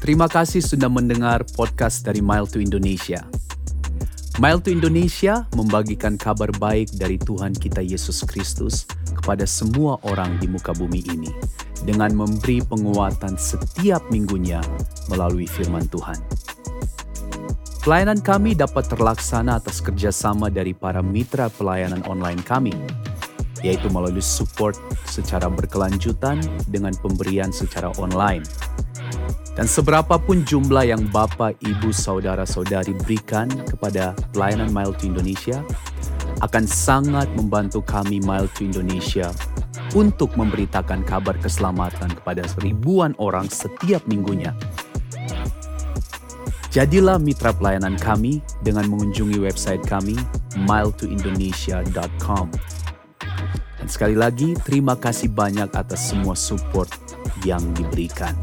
Terima kasih sudah mendengar podcast dari Mile to Indonesia. Mile to Indonesia membagikan kabar baik dari Tuhan kita Yesus Kristus kepada semua orang di muka bumi ini dengan memberi penguatan setiap minggunya melalui firman Tuhan. Pelayanan kami dapat terlaksana atas kerjasama dari para mitra pelayanan online kami, yaitu melalui support secara berkelanjutan dengan pemberian secara online dan seberapapun jumlah yang Bapak, Ibu, Saudara-saudari berikan kepada pelayanan Mile to Indonesia akan sangat membantu kami Mile to Indonesia untuk memberitakan kabar keselamatan kepada ribuan orang setiap minggunya. Jadilah mitra pelayanan kami dengan mengunjungi website kami miletoindonesia.com. Dan sekali lagi, terima kasih banyak atas semua support yang diberikan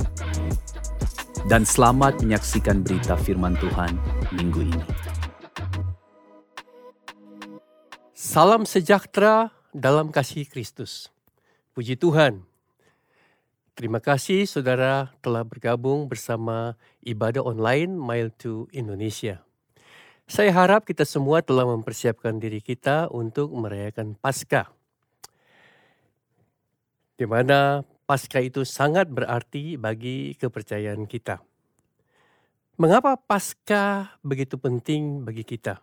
dan selamat menyaksikan berita firman Tuhan minggu ini. Salam sejahtera dalam kasih Kristus. Puji Tuhan. Terima kasih saudara telah bergabung bersama ibadah online Mile to Indonesia. Saya harap kita semua telah mempersiapkan diri kita untuk merayakan Paskah. Di mana Paskah itu sangat berarti bagi kepercayaan kita. Mengapa Paskah begitu penting bagi kita?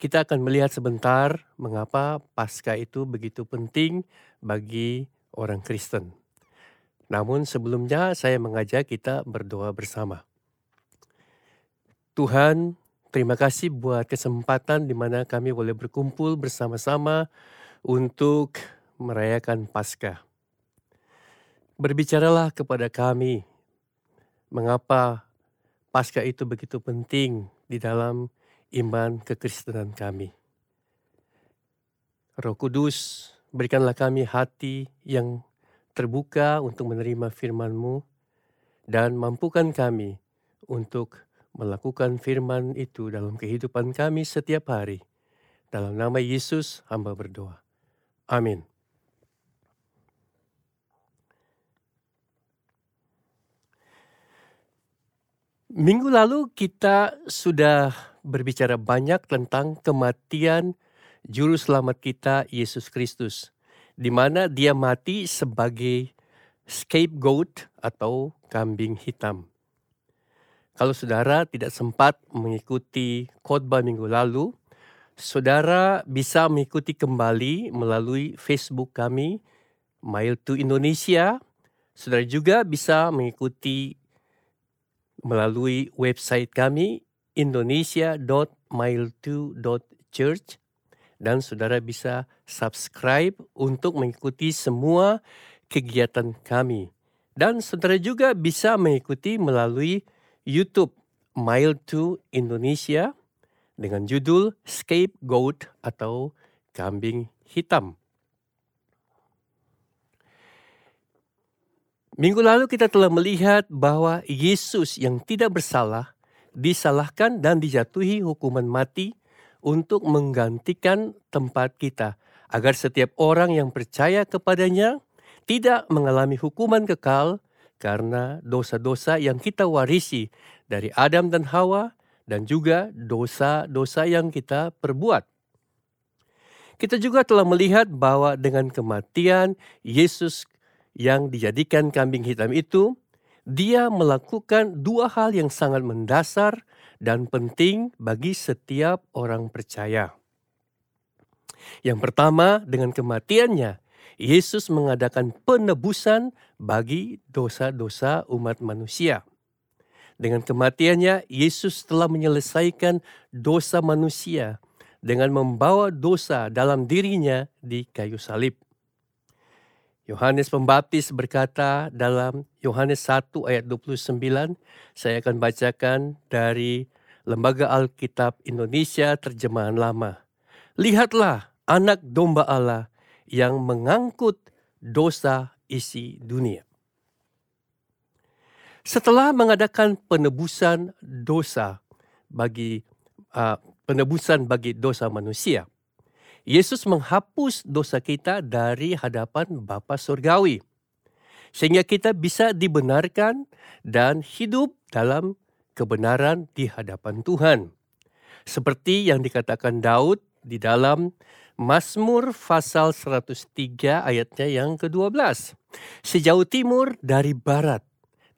Kita akan melihat sebentar mengapa Paskah itu begitu penting bagi orang Kristen. Namun sebelumnya saya mengajak kita berdoa bersama. Tuhan, terima kasih buat kesempatan di mana kami boleh berkumpul bersama-sama untuk merayakan Paskah berbicaralah kepada kami mengapa Paskah itu begitu penting di dalam iman kekristenan kami. Roh Kudus, berikanlah kami hati yang terbuka untuk menerima firman-Mu dan mampukan kami untuk melakukan firman itu dalam kehidupan kami setiap hari. Dalam nama Yesus hamba berdoa. Amin. Minggu lalu kita sudah berbicara banyak tentang kematian juru selamat kita Yesus Kristus di mana dia mati sebagai scapegoat atau kambing hitam. Kalau saudara tidak sempat mengikuti khotbah minggu lalu, saudara bisa mengikuti kembali melalui Facebook kami Mile to Indonesia. Saudara juga bisa mengikuti melalui website kami indonesia.mile2.church dan saudara bisa subscribe untuk mengikuti semua kegiatan kami. Dan saudara juga bisa mengikuti melalui YouTube Mile 2 Indonesia dengan judul Scapegoat atau Kambing Hitam. Minggu lalu kita telah melihat bahwa Yesus yang tidak bersalah disalahkan dan dijatuhi hukuman mati untuk menggantikan tempat kita agar setiap orang yang percaya kepadanya tidak mengalami hukuman kekal karena dosa-dosa yang kita warisi dari Adam dan Hawa dan juga dosa-dosa yang kita perbuat. Kita juga telah melihat bahwa dengan kematian Yesus yang dijadikan kambing hitam itu, dia melakukan dua hal yang sangat mendasar dan penting bagi setiap orang percaya. Yang pertama, dengan kematiannya, Yesus mengadakan penebusan bagi dosa-dosa umat manusia. Dengan kematiannya, Yesus telah menyelesaikan dosa manusia dengan membawa dosa dalam dirinya di kayu salib. Yohanes Pembaptis berkata dalam Yohanes 1 ayat 29, saya akan bacakan dari Lembaga Alkitab Indonesia Terjemahan Lama. Lihatlah anak domba Allah yang mengangkut dosa isi dunia. Setelah mengadakan penebusan dosa bagi uh, penebusan bagi dosa manusia, Yesus menghapus dosa kita dari hadapan Bapa Surgawi. Sehingga kita bisa dibenarkan dan hidup dalam kebenaran di hadapan Tuhan. Seperti yang dikatakan Daud di dalam Mazmur pasal 103 ayatnya yang ke-12. Sejauh timur dari barat,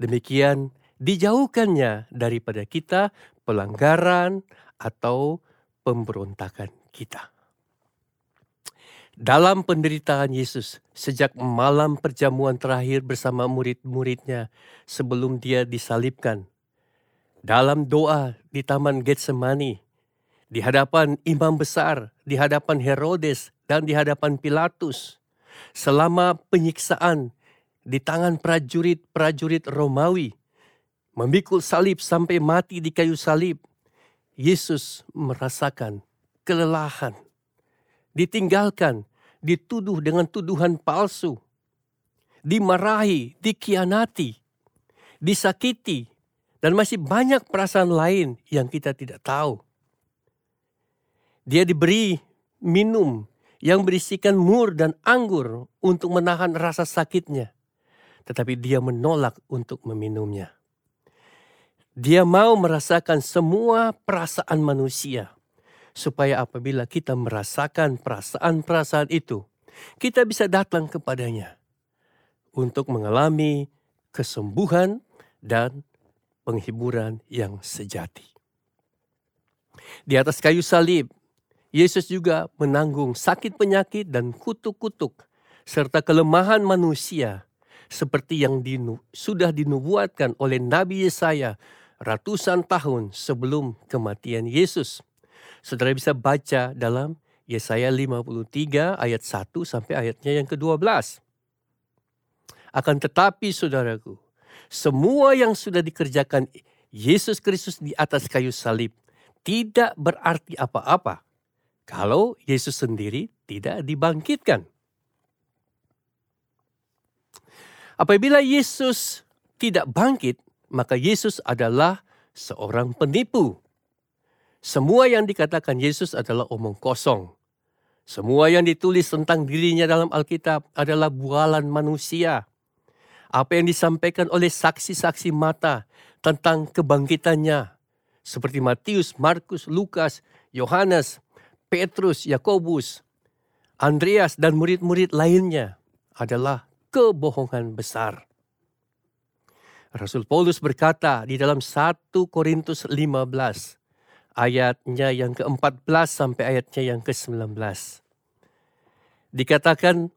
demikian dijauhkannya daripada kita pelanggaran atau pemberontakan kita. Dalam penderitaan Yesus, sejak malam perjamuan terakhir bersama murid-muridnya sebelum dia disalibkan, dalam doa di Taman Getsemani, di hadapan imam besar, di hadapan Herodes, dan di hadapan Pilatus, selama penyiksaan di tangan prajurit-prajurit Romawi, memikul salib sampai mati di kayu salib, Yesus merasakan kelelahan, ditinggalkan, dituduh dengan tuduhan palsu, dimarahi, dikianati, disakiti, dan masih banyak perasaan lain yang kita tidak tahu. Dia diberi minum yang berisikan mur dan anggur untuk menahan rasa sakitnya, tetapi dia menolak untuk meminumnya. Dia mau merasakan semua perasaan manusia, supaya apabila kita merasakan perasaan-perasaan itu, kita bisa datang kepadanya untuk mengalami kesembuhan dan penghiburan yang sejati. Di atas kayu salib, Yesus juga menanggung sakit penyakit dan kutuk-kutuk serta kelemahan manusia seperti yang dinu, sudah dinubuatkan oleh Nabi Yesaya ratusan tahun sebelum kematian Yesus. Saudara bisa baca dalam Yesaya 53 ayat 1 sampai ayatnya yang ke-12. Akan tetapi saudaraku, semua yang sudah dikerjakan Yesus Kristus di atas kayu salib tidak berarti apa-apa kalau Yesus sendiri tidak dibangkitkan. Apabila Yesus tidak bangkit, maka Yesus adalah seorang penipu. Semua yang dikatakan Yesus adalah omong kosong. Semua yang ditulis tentang dirinya dalam Alkitab adalah bualan manusia. Apa yang disampaikan oleh saksi-saksi mata tentang kebangkitannya, seperti Matius, Markus, Lukas, Yohanes, Petrus, Yakobus, Andreas, dan murid-murid lainnya, adalah kebohongan besar. Rasul Paulus berkata di dalam 1 Korintus 15 ayatnya yang ke-14 sampai ayatnya yang ke-19. Dikatakan,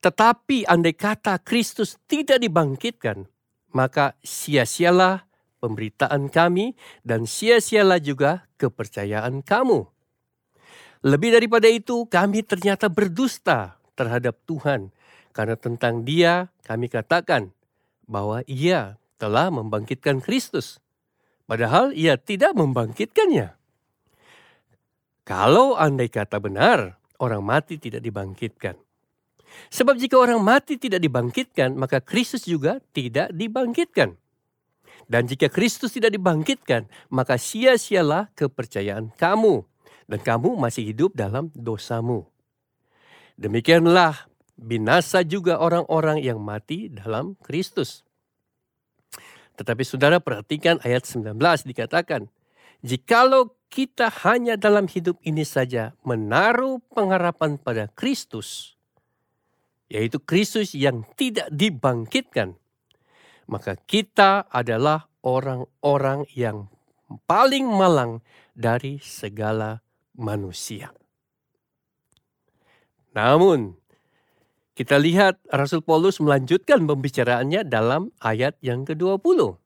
tetapi andai kata Kristus tidak dibangkitkan, maka sia-sialah pemberitaan kami dan sia-sialah juga kepercayaan kamu. Lebih daripada itu, kami ternyata berdusta terhadap Tuhan, karena tentang Dia kami katakan bahwa Ia telah membangkitkan Kristus. Padahal ia tidak membangkitkannya. Kalau andai kata benar, orang mati tidak dibangkitkan. Sebab jika orang mati tidak dibangkitkan, maka Kristus juga tidak dibangkitkan. Dan jika Kristus tidak dibangkitkan, maka sia-sialah kepercayaan kamu. Dan kamu masih hidup dalam dosamu. Demikianlah binasa juga orang-orang yang mati dalam Kristus. Tetapi saudara perhatikan ayat 19 dikatakan, Jikalau kita hanya dalam hidup ini saja menaruh pengharapan pada Kristus, yaitu Kristus yang tidak dibangkitkan, maka kita adalah orang-orang yang paling malang dari segala manusia. Namun, kita lihat Rasul Paulus melanjutkan pembicaraannya dalam ayat yang ke-20.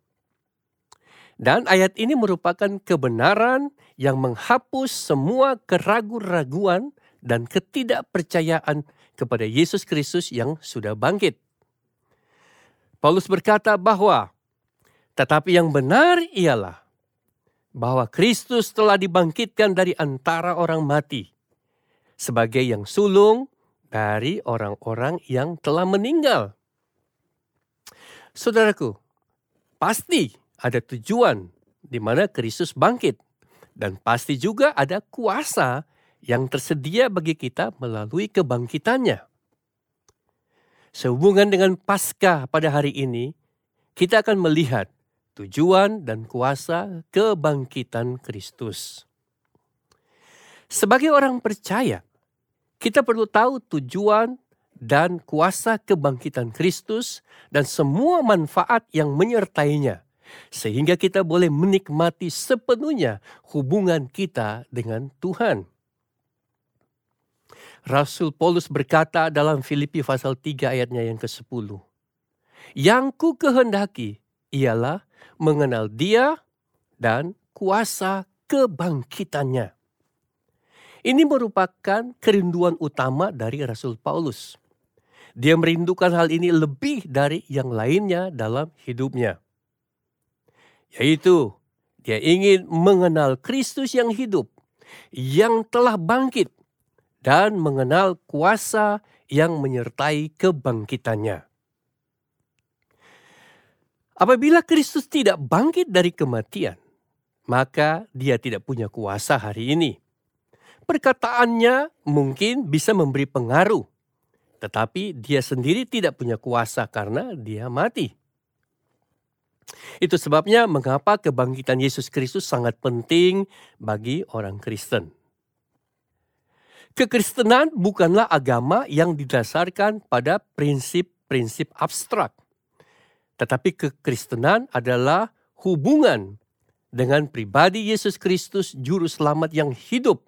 Dan ayat ini merupakan kebenaran yang menghapus semua keraguan-raguan dan ketidakpercayaan kepada Yesus Kristus yang sudah bangkit. Paulus berkata bahwa tetapi yang benar ialah bahwa Kristus telah dibangkitkan dari antara orang mati sebagai yang sulung dari orang-orang yang telah meninggal. Saudaraku, pasti ada tujuan di mana Kristus bangkit dan pasti juga ada kuasa yang tersedia bagi kita melalui kebangkitannya. Sehubungan dengan Paskah pada hari ini, kita akan melihat tujuan dan kuasa kebangkitan Kristus. Sebagai orang percaya, kita perlu tahu tujuan dan kuasa kebangkitan Kristus dan semua manfaat yang menyertainya, sehingga kita boleh menikmati sepenuhnya hubungan kita dengan Tuhan. Rasul Paulus berkata dalam Filipi pasal 3 ayatnya yang ke-10. Yang ku kehendaki ialah mengenal dia dan kuasa kebangkitannya. Ini merupakan kerinduan utama dari Rasul Paulus. Dia merindukan hal ini lebih dari yang lainnya dalam hidupnya. Yaitu, dia ingin mengenal Kristus yang hidup, yang telah bangkit dan mengenal kuasa yang menyertai kebangkitannya. Apabila Kristus tidak bangkit dari kematian, maka dia tidak punya kuasa hari ini. Perkataannya mungkin bisa memberi pengaruh, tetapi dia sendiri tidak punya kuasa karena dia mati. Itu sebabnya mengapa kebangkitan Yesus Kristus sangat penting bagi orang Kristen. Kekristenan bukanlah agama yang didasarkan pada prinsip-prinsip abstrak. Tetapi kekristenan adalah hubungan dengan pribadi Yesus Kristus juru selamat yang hidup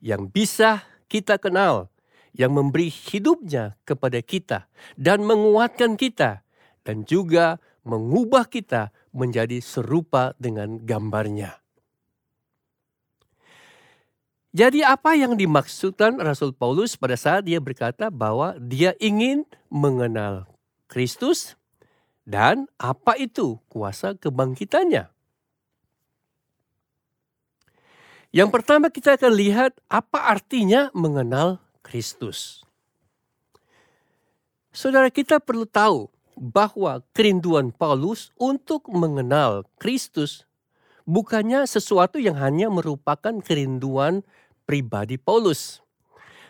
yang bisa kita kenal, yang memberi hidupnya kepada kita dan menguatkan kita dan juga mengubah kita menjadi serupa dengan gambarnya. Jadi apa yang dimaksudkan Rasul Paulus pada saat dia berkata bahwa dia ingin mengenal Kristus dan apa itu kuasa kebangkitannya? Yang pertama kita akan lihat apa artinya mengenal Kristus. Saudara kita perlu tahu bahwa kerinduan Paulus untuk mengenal Kristus bukannya sesuatu yang hanya merupakan kerinduan pribadi Paulus.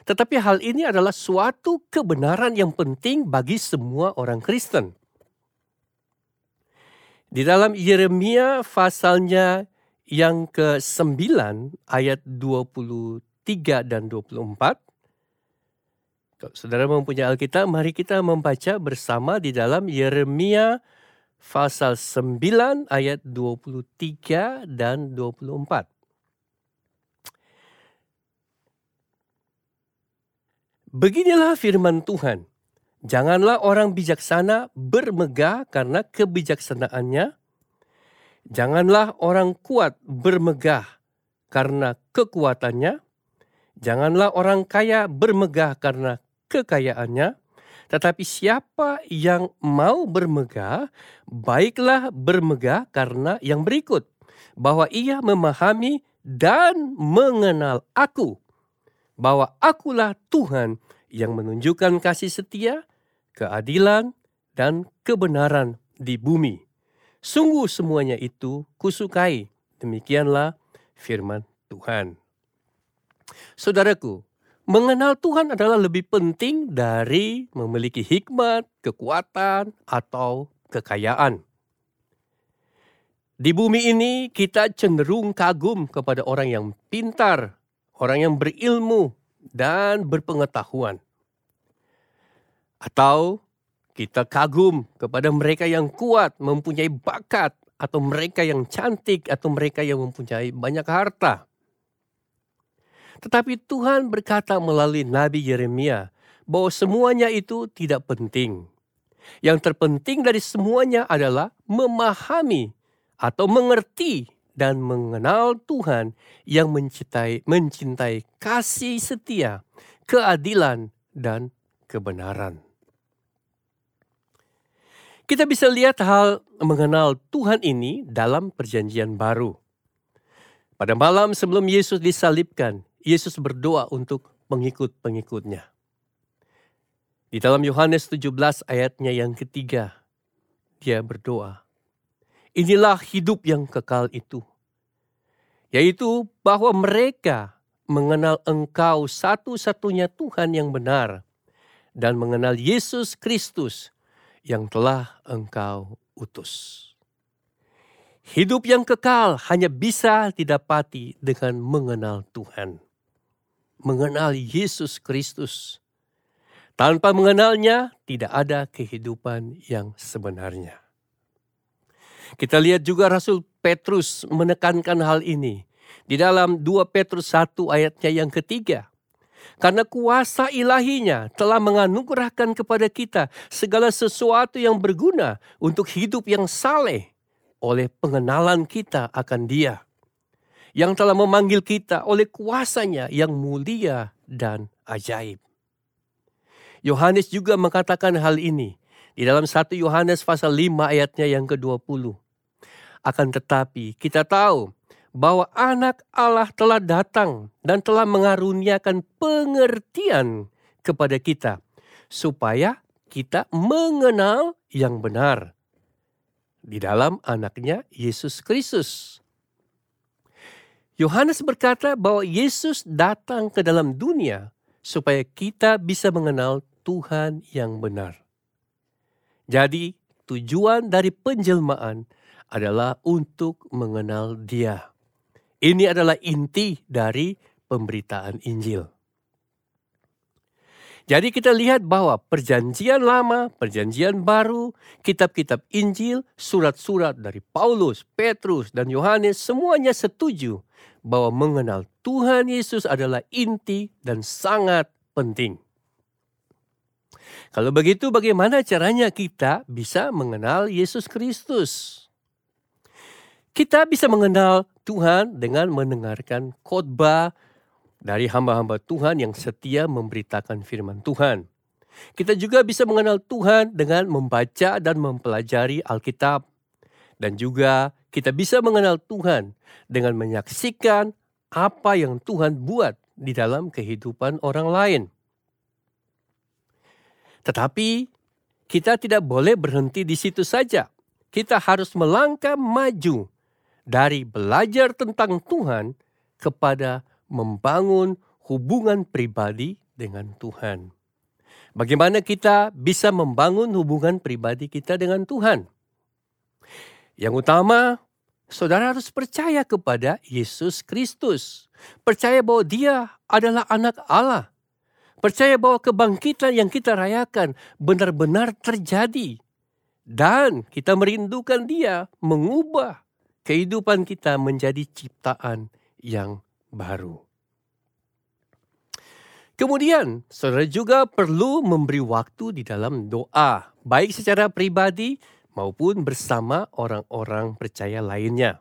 Tetapi hal ini adalah suatu kebenaran yang penting bagi semua orang Kristen. Di dalam Yeremia pasalnya yang ke-9 ayat 23 dan 24. Kalau saudara mempunyai Alkitab, mari kita membaca bersama di dalam Yeremia pasal 9 ayat 23 dan 24. Beginilah firman Tuhan. Janganlah orang bijaksana bermegah karena kebijaksanaannya. Janganlah orang kuat bermegah karena kekuatannya. Janganlah orang kaya bermegah karena kekayaannya. Tetapi siapa yang mau bermegah, baiklah bermegah karena yang berikut. Bahwa ia memahami dan mengenal aku bahwa akulah Tuhan yang menunjukkan kasih setia, keadilan, dan kebenaran di bumi. Sungguh semuanya itu kusukai. Demikianlah firman Tuhan. Saudaraku, mengenal Tuhan adalah lebih penting dari memiliki hikmat, kekuatan, atau kekayaan. Di bumi ini kita cenderung kagum kepada orang yang pintar, orang yang berilmu dan berpengetahuan. Atau kita kagum kepada mereka yang kuat, mempunyai bakat, atau mereka yang cantik, atau mereka yang mempunyai banyak harta. Tetapi Tuhan berkata melalui Nabi Yeremia bahwa semuanya itu tidak penting. Yang terpenting dari semuanya adalah memahami atau mengerti dan mengenal Tuhan yang mencintai, mencintai kasih setia, keadilan, dan kebenaran. Kita bisa lihat hal mengenal Tuhan ini dalam Perjanjian Baru. Pada malam sebelum Yesus disalibkan, Yesus berdoa untuk pengikut-pengikutnya. Di dalam Yohanes 17 ayatnya yang ketiga, dia berdoa, Inilah hidup yang kekal itu, yaitu bahwa mereka mengenal Engkau satu-satunya Tuhan yang benar dan mengenal Yesus Kristus yang telah Engkau utus. Hidup yang kekal hanya bisa didapati dengan mengenal Tuhan. Mengenal Yesus Kristus. Tanpa mengenalnya, tidak ada kehidupan yang sebenarnya. Kita lihat juga Rasul Petrus menekankan hal ini di dalam 2 Petrus 1 ayatnya yang ketiga. Karena kuasa ilahinya telah menganugerahkan kepada kita segala sesuatu yang berguna untuk hidup yang saleh oleh pengenalan kita akan Dia yang telah memanggil kita oleh kuasanya yang mulia dan ajaib. Yohanes juga mengatakan hal ini di dalam 1 Yohanes pasal 5 ayatnya yang ke-20. Akan tetapi kita tahu bahwa anak Allah telah datang dan telah mengaruniakan pengertian kepada kita supaya kita mengenal yang benar di dalam anaknya Yesus Kristus. Yohanes berkata bahwa Yesus datang ke dalam dunia supaya kita bisa mengenal Tuhan yang benar. Jadi, tujuan dari penjelmaan adalah untuk mengenal Dia. Ini adalah inti dari pemberitaan Injil. Jadi kita lihat bahwa perjanjian lama, perjanjian baru, kitab-kitab Injil, surat-surat dari Paulus, Petrus, dan Yohanes semuanya setuju bahwa mengenal Tuhan Yesus adalah inti dan sangat penting. Kalau begitu bagaimana caranya kita bisa mengenal Yesus Kristus? Kita bisa mengenal Tuhan dengan mendengarkan khotbah, dari hamba-hamba Tuhan yang setia memberitakan firman Tuhan. Kita juga bisa mengenal Tuhan dengan membaca dan mempelajari Alkitab. Dan juga kita bisa mengenal Tuhan dengan menyaksikan apa yang Tuhan buat di dalam kehidupan orang lain. Tetapi kita tidak boleh berhenti di situ saja. Kita harus melangkah maju dari belajar tentang Tuhan kepada membangun hubungan pribadi dengan Tuhan. Bagaimana kita bisa membangun hubungan pribadi kita dengan Tuhan? Yang utama, saudara harus percaya kepada Yesus Kristus. Percaya bahwa Dia adalah Anak Allah. Percaya bahwa kebangkitan yang kita rayakan benar-benar terjadi. Dan kita merindukan Dia mengubah kehidupan kita menjadi ciptaan yang baru. Kemudian, saudara juga perlu memberi waktu di dalam doa, baik secara pribadi maupun bersama orang-orang percaya lainnya.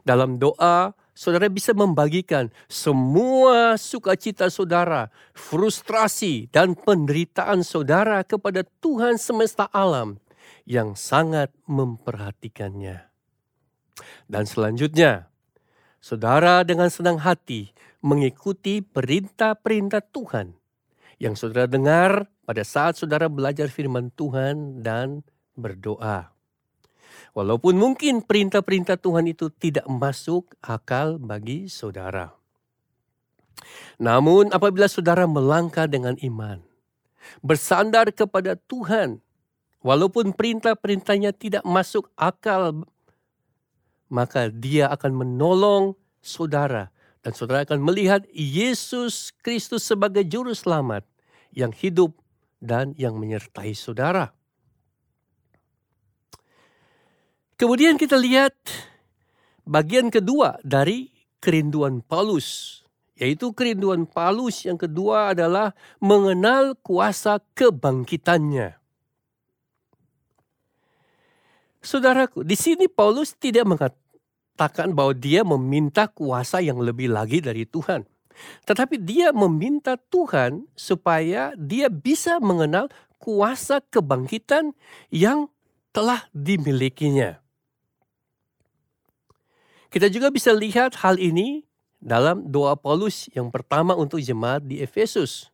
Dalam doa, saudara bisa membagikan semua sukacita saudara, frustrasi, dan penderitaan saudara kepada Tuhan semesta alam yang sangat memperhatikannya. Dan selanjutnya, saudara dengan senang hati mengikuti perintah-perintah Tuhan yang saudara dengar pada saat saudara belajar firman Tuhan dan berdoa. Walaupun mungkin perintah-perintah Tuhan itu tidak masuk akal bagi saudara. Namun apabila saudara melangkah dengan iman, bersandar kepada Tuhan, walaupun perintah-perintahnya tidak masuk akal maka dia akan menolong saudara dan saudara akan melihat Yesus Kristus sebagai juru selamat yang hidup dan yang menyertai saudara. Kemudian kita lihat bagian kedua dari kerinduan Paulus, yaitu kerinduan Paulus yang kedua adalah mengenal kuasa kebangkitannya. Saudaraku, di sini Paulus tidak mengatakan bahwa dia meminta kuasa yang lebih lagi dari Tuhan. Tetapi dia meminta Tuhan supaya dia bisa mengenal kuasa kebangkitan yang telah dimilikinya. Kita juga bisa lihat hal ini dalam doa Paulus yang pertama untuk jemaat di Efesus.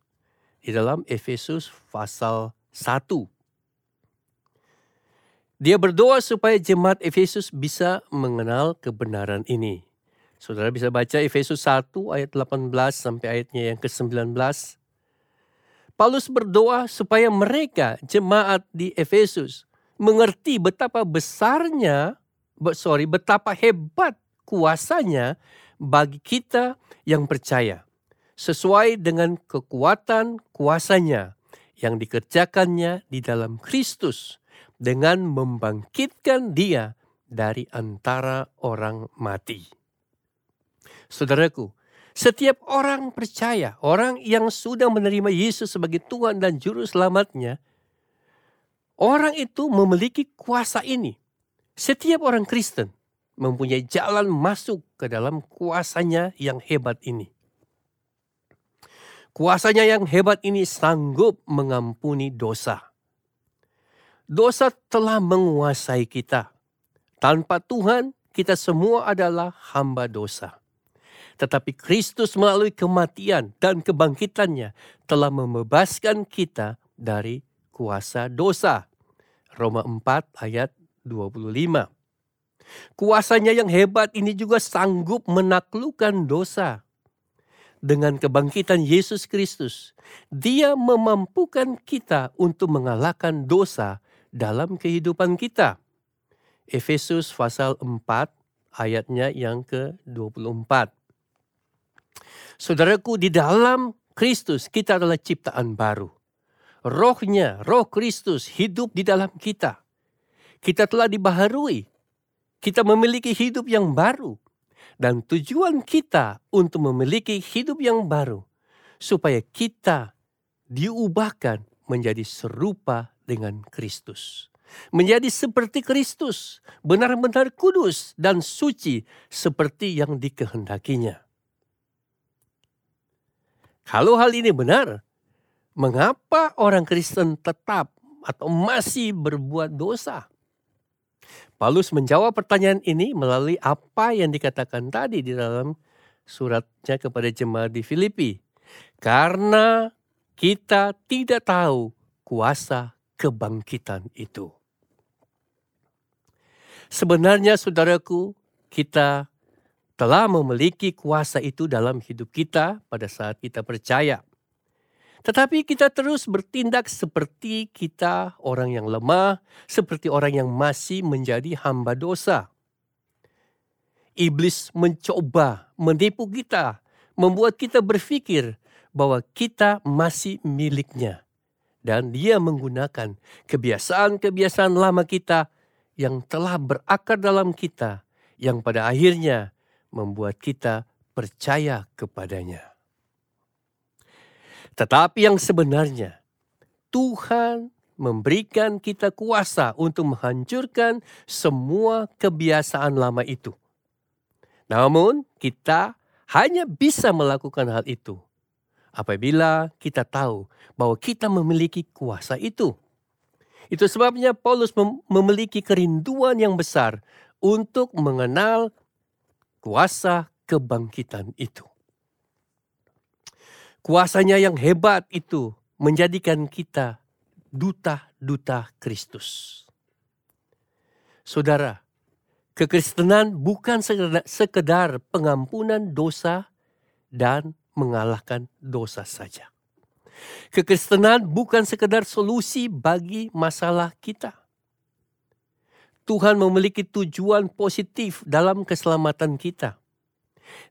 Di dalam Efesus pasal 1 dia berdoa supaya jemaat Efesus bisa mengenal kebenaran ini. Saudara bisa baca Efesus 1 ayat 18 sampai ayatnya yang ke-19. Paulus berdoa supaya mereka jemaat di Efesus mengerti betapa besarnya, sorry, betapa hebat kuasanya bagi kita yang percaya. Sesuai dengan kekuatan kuasanya yang dikerjakannya di dalam Kristus dengan membangkitkan dia dari antara orang mati. Saudaraku, setiap orang percaya, orang yang sudah menerima Yesus sebagai Tuhan dan Juru Selamatnya, orang itu memiliki kuasa ini. Setiap orang Kristen mempunyai jalan masuk ke dalam kuasanya yang hebat ini. Kuasanya yang hebat ini sanggup mengampuni dosa. Dosa telah menguasai kita. Tanpa Tuhan, kita semua adalah hamba dosa. Tetapi Kristus melalui kematian dan kebangkitannya telah membebaskan kita dari kuasa dosa. Roma 4 ayat 25. Kuasanya yang hebat ini juga sanggup menaklukkan dosa dengan kebangkitan Yesus Kristus, Dia memampukan kita untuk mengalahkan dosa dalam kehidupan kita. Efesus pasal 4 ayatnya yang ke-24. Saudaraku, di dalam Kristus kita adalah ciptaan baru. Rohnya, roh Kristus hidup di dalam kita. Kita telah dibaharui. Kita memiliki hidup yang baru dan tujuan kita untuk memiliki hidup yang baru, supaya kita diubahkan menjadi serupa dengan Kristus. Menjadi seperti Kristus, benar-benar kudus dan suci seperti yang dikehendakinya. Kalau hal ini benar, mengapa orang Kristen tetap atau masih berbuat dosa? Paulus menjawab pertanyaan ini melalui apa yang dikatakan tadi di dalam suratnya kepada jemaat di Filipi. Karena kita tidak tahu kuasa kebangkitan itu. Sebenarnya saudaraku, kita telah memiliki kuasa itu dalam hidup kita pada saat kita percaya. Tetapi kita terus bertindak seperti kita orang yang lemah, seperti orang yang masih menjadi hamba dosa. Iblis mencoba menipu kita, membuat kita berpikir bahwa kita masih miliknya. Dan dia menggunakan kebiasaan-kebiasaan lama kita yang telah berakar dalam kita, yang pada akhirnya membuat kita percaya kepadanya. Tetapi yang sebenarnya, Tuhan memberikan kita kuasa untuk menghancurkan semua kebiasaan lama itu. Namun, kita hanya bisa melakukan hal itu apabila kita tahu bahwa kita memiliki kuasa itu. Itu sebabnya Paulus mem memiliki kerinduan yang besar untuk mengenal kuasa kebangkitan itu. Kuasanya yang hebat itu menjadikan kita duta-duta Kristus. Saudara, kekristenan bukan sekedar pengampunan dosa dan mengalahkan dosa saja. Kekristenan bukan sekedar solusi bagi masalah kita. Tuhan memiliki tujuan positif dalam keselamatan kita.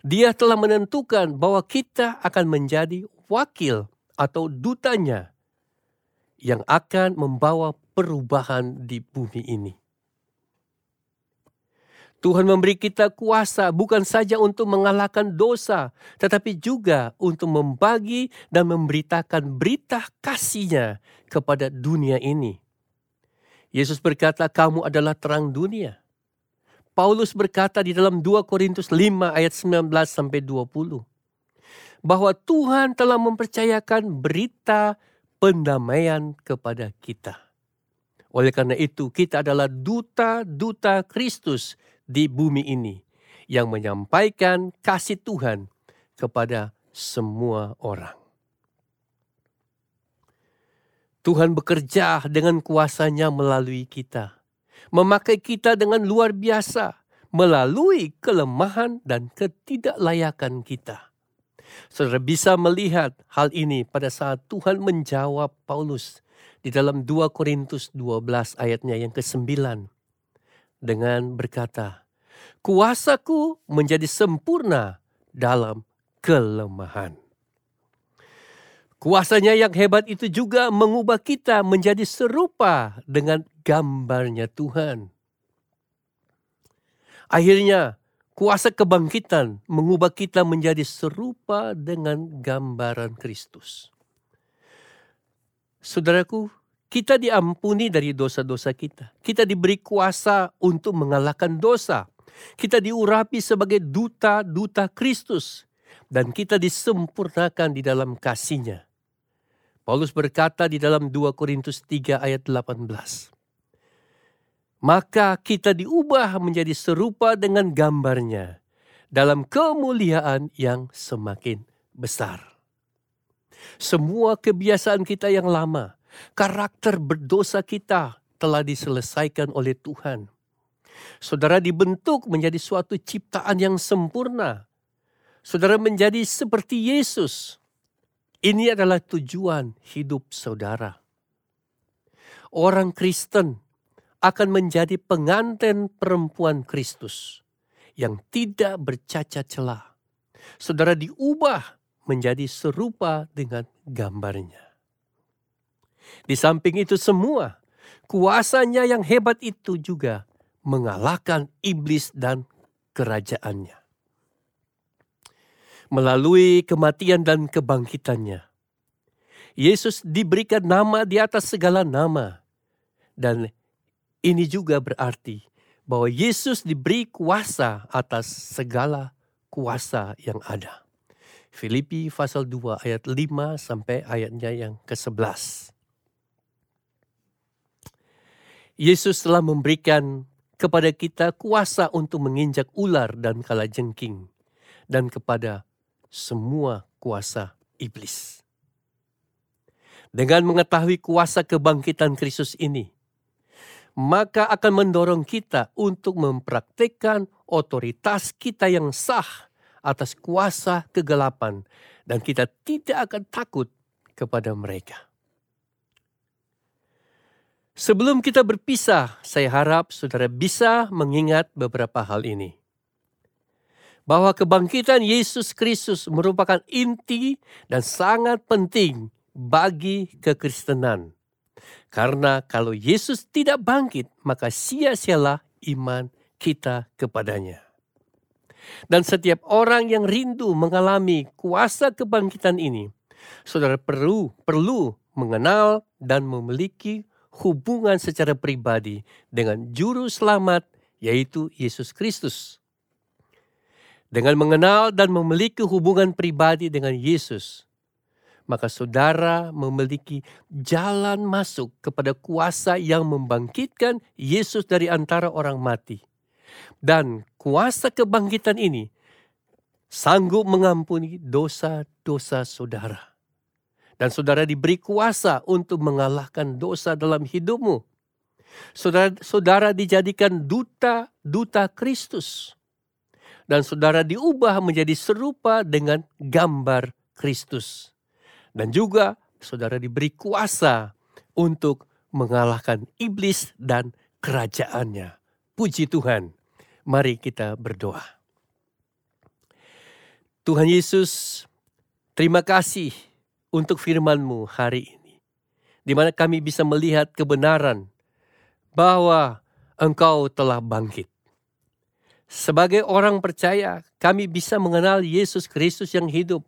Dia telah menentukan bahwa kita akan menjadi wakil atau dutanya yang akan membawa perubahan di bumi ini. Tuhan memberi kita kuasa bukan saja untuk mengalahkan dosa, tetapi juga untuk membagi dan memberitakan berita kasihnya kepada dunia ini. Yesus berkata, kamu adalah terang dunia. Paulus berkata di dalam 2 Korintus 5 ayat 19 sampai 20 bahwa Tuhan telah mempercayakan berita pendamaian kepada kita. Oleh karena itu, kita adalah duta-duta Kristus di bumi ini yang menyampaikan kasih Tuhan kepada semua orang. Tuhan bekerja dengan kuasanya melalui kita memakai kita dengan luar biasa, melalui kelemahan dan ketidaklayakan kita. Saudara bisa melihat hal ini pada saat Tuhan menjawab Paulus di dalam 2 Korintus 12 ayatnya yang ke-9 dengan berkata, Kuasaku menjadi sempurna dalam kelemahan. Kuasanya yang hebat itu juga mengubah kita menjadi serupa dengan gambarnya Tuhan. Akhirnya, kuasa kebangkitan mengubah kita menjadi serupa dengan gambaran Kristus. Saudaraku, kita diampuni dari dosa-dosa kita. Kita diberi kuasa untuk mengalahkan dosa. Kita diurapi sebagai duta-duta Kristus. Dan kita disempurnakan di dalam kasihnya. Paulus berkata di dalam 2 Korintus 3 ayat 18 maka kita diubah menjadi serupa dengan gambarnya dalam kemuliaan yang semakin besar. Semua kebiasaan kita yang lama, karakter berdosa kita telah diselesaikan oleh Tuhan. Saudara dibentuk menjadi suatu ciptaan yang sempurna. Saudara menjadi seperti Yesus. Ini adalah tujuan hidup saudara. Orang Kristen akan menjadi pengantin perempuan Kristus yang tidak bercacat celah. Saudara diubah menjadi serupa dengan gambarnya. Di samping itu semua, kuasanya yang hebat itu juga mengalahkan iblis dan kerajaannya. Melalui kematian dan kebangkitannya, Yesus diberikan nama di atas segala nama, dan ini juga berarti bahwa Yesus diberi kuasa atas segala kuasa yang ada. Filipi pasal 2 ayat 5 sampai ayatnya yang ke-11. Yesus telah memberikan kepada kita kuasa untuk menginjak ular dan kalajengking dan kepada semua kuasa iblis. Dengan mengetahui kuasa kebangkitan Kristus ini, maka akan mendorong kita untuk mempraktikkan otoritas kita yang sah atas kuasa kegelapan dan kita tidak akan takut kepada mereka. Sebelum kita berpisah, saya harap saudara bisa mengingat beberapa hal ini. Bahwa kebangkitan Yesus Kristus merupakan inti dan sangat penting bagi kekristenan karena kalau Yesus tidak bangkit, maka sia-sialah iman kita kepadanya. Dan setiap orang yang rindu mengalami kuasa kebangkitan ini, saudara perlu perlu mengenal dan memiliki hubungan secara pribadi dengan juru selamat yaitu Yesus Kristus. Dengan mengenal dan memiliki hubungan pribadi dengan Yesus, maka saudara memiliki jalan masuk kepada kuasa yang membangkitkan Yesus dari antara orang mati. Dan kuasa kebangkitan ini sanggup mengampuni dosa-dosa saudara. Dan saudara diberi kuasa untuk mengalahkan dosa dalam hidupmu. Saudara, saudara dijadikan duta-duta Kristus. Dan saudara diubah menjadi serupa dengan gambar Kristus. Dan juga saudara diberi kuasa untuk mengalahkan iblis dan kerajaannya. Puji Tuhan. Mari kita berdoa. Tuhan Yesus, terima kasih untuk firman-Mu hari ini. Di mana kami bisa melihat kebenaran bahwa Engkau telah bangkit. Sebagai orang percaya, kami bisa mengenal Yesus Kristus yang hidup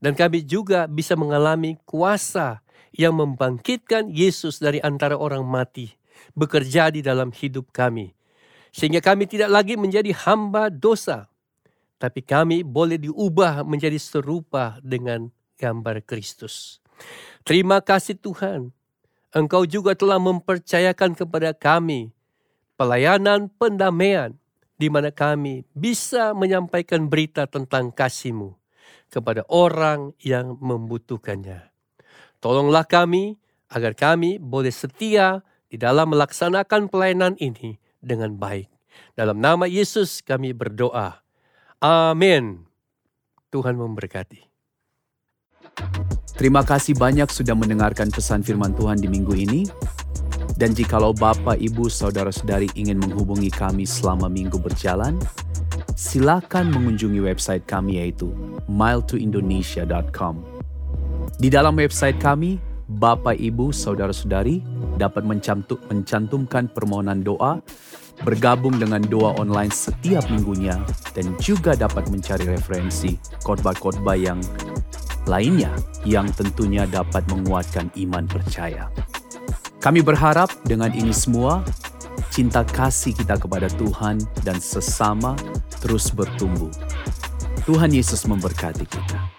dan kami juga bisa mengalami kuasa yang membangkitkan Yesus dari antara orang mati bekerja di dalam hidup kami. Sehingga kami tidak lagi menjadi hamba dosa, tapi kami boleh diubah menjadi serupa dengan gambar Kristus. Terima kasih Tuhan, Engkau juga telah mempercayakan kepada kami pelayanan pendamaian di mana kami bisa menyampaikan berita tentang kasih-Mu kepada orang yang membutuhkannya. Tolonglah kami agar kami boleh setia di dalam melaksanakan pelayanan ini dengan baik. Dalam nama Yesus kami berdoa. Amin. Tuhan memberkati. Terima kasih banyak sudah mendengarkan pesan firman Tuhan di minggu ini. Dan jikalau Bapak, Ibu, Saudara-saudari ingin menghubungi kami selama minggu berjalan, silakan mengunjungi website kami yaitu miletoindonesia.com. Di dalam website kami, Bapak, Ibu, Saudara-saudari dapat mencantumkan permohonan doa, bergabung dengan doa online setiap minggunya, dan juga dapat mencari referensi khotbah-khotbah yang lainnya yang tentunya dapat menguatkan iman percaya. Kami berharap dengan ini semua, cinta kasih kita kepada Tuhan dan sesama terus bertumbuh. Tuhan Yesus memberkati kita.